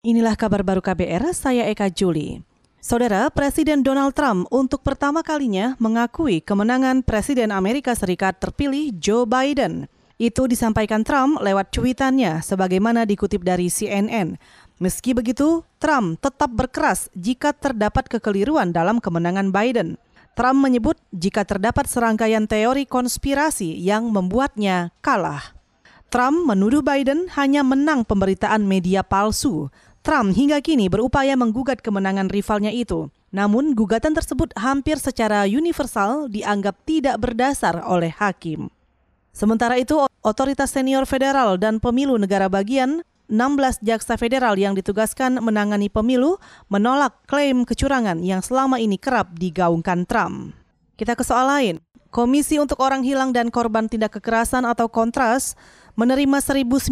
Inilah kabar baru KBR, saya Eka Juli. Saudara, Presiden Donald Trump untuk pertama kalinya mengakui kemenangan Presiden Amerika Serikat terpilih Joe Biden. Itu disampaikan Trump lewat cuitannya sebagaimana dikutip dari CNN. Meski begitu, Trump tetap berkeras jika terdapat kekeliruan dalam kemenangan Biden. Trump menyebut jika terdapat serangkaian teori konspirasi yang membuatnya kalah. Trump menuduh Biden hanya menang pemberitaan media palsu Trump hingga kini berupaya menggugat kemenangan rivalnya itu. Namun, gugatan tersebut hampir secara universal dianggap tidak berdasar oleh hakim. Sementara itu, otoritas senior federal dan pemilu negara bagian 16 jaksa federal yang ditugaskan menangani pemilu menolak klaim kecurangan yang selama ini kerap digaungkan Trump. Kita ke soal lain. Komisi untuk Orang Hilang dan Korban Tindak Kekerasan atau Kontras menerima 1.900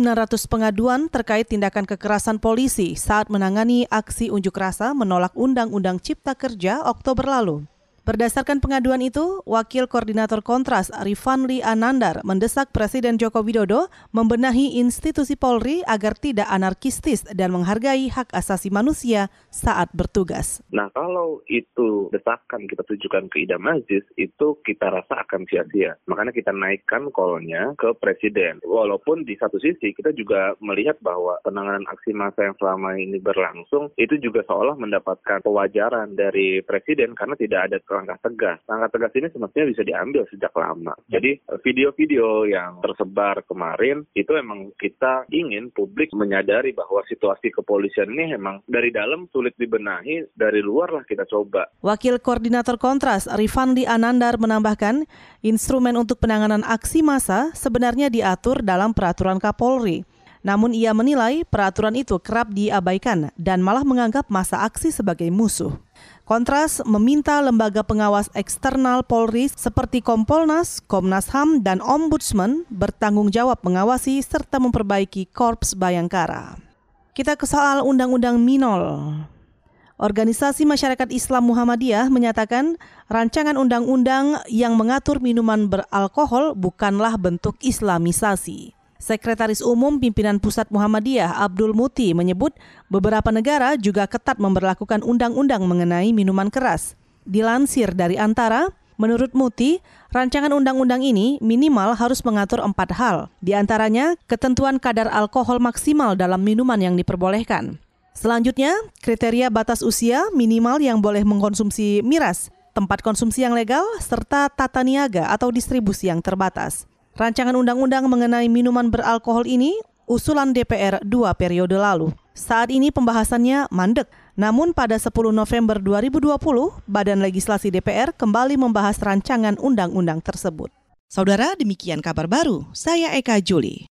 pengaduan terkait tindakan kekerasan polisi saat menangani aksi unjuk rasa menolak Undang-Undang Cipta Kerja Oktober lalu. Berdasarkan pengaduan itu, Wakil Koordinator Kontras Rifanli Anandar mendesak Presiden Joko Widodo membenahi institusi Polri agar tidak anarkistis dan menghargai hak asasi manusia saat bertugas. Nah, kalau itu desakan kita tujukan ke Idam Aziz, itu kita rasa akan sia-sia. Makanya kita naikkan kolnya ke Presiden. Walaupun di satu sisi kita juga melihat bahwa penanganan aksi massa yang selama ini berlangsung, itu juga seolah mendapatkan pewajaran dari Presiden karena tidak ada langkah tegas. Langkah tegas ini semestinya bisa diambil sejak lama. Jadi video-video yang tersebar kemarin itu emang kita ingin publik menyadari bahwa situasi kepolisian ini emang dari dalam sulit dibenahi, dari luar lah kita coba. Wakil Koordinator Kontras Rifandi Anandar menambahkan, instrumen untuk penanganan aksi massa sebenarnya diatur dalam peraturan Kapolri. Namun ia menilai peraturan itu kerap diabaikan dan malah menganggap masa aksi sebagai musuh. Kontras meminta lembaga pengawas eksternal Polri seperti Kompolnas, Komnas HAM, dan Ombudsman bertanggung jawab mengawasi serta memperbaiki Korps Bayangkara. Kita ke soal Undang-Undang Minol. Organisasi Masyarakat Islam Muhammadiyah menyatakan rancangan undang-undang yang mengatur minuman beralkohol bukanlah bentuk islamisasi. Sekretaris Umum Pimpinan Pusat Muhammadiyah Abdul Muti menyebut beberapa negara juga ketat memperlakukan undang-undang mengenai minuman keras. Dilansir dari Antara, menurut Muti, rancangan undang-undang ini minimal harus mengatur empat hal, di antaranya ketentuan kadar alkohol maksimal dalam minuman yang diperbolehkan. Selanjutnya, kriteria batas usia minimal yang boleh mengkonsumsi miras, tempat konsumsi yang legal, serta tata niaga atau distribusi yang terbatas. Rancangan undang-undang mengenai minuman beralkohol ini usulan DPR dua periode lalu. Saat ini pembahasannya mandek. Namun pada 10 November 2020, Badan Legislasi DPR kembali membahas rancangan undang-undang tersebut. Saudara, demikian kabar baru. Saya Eka Juli.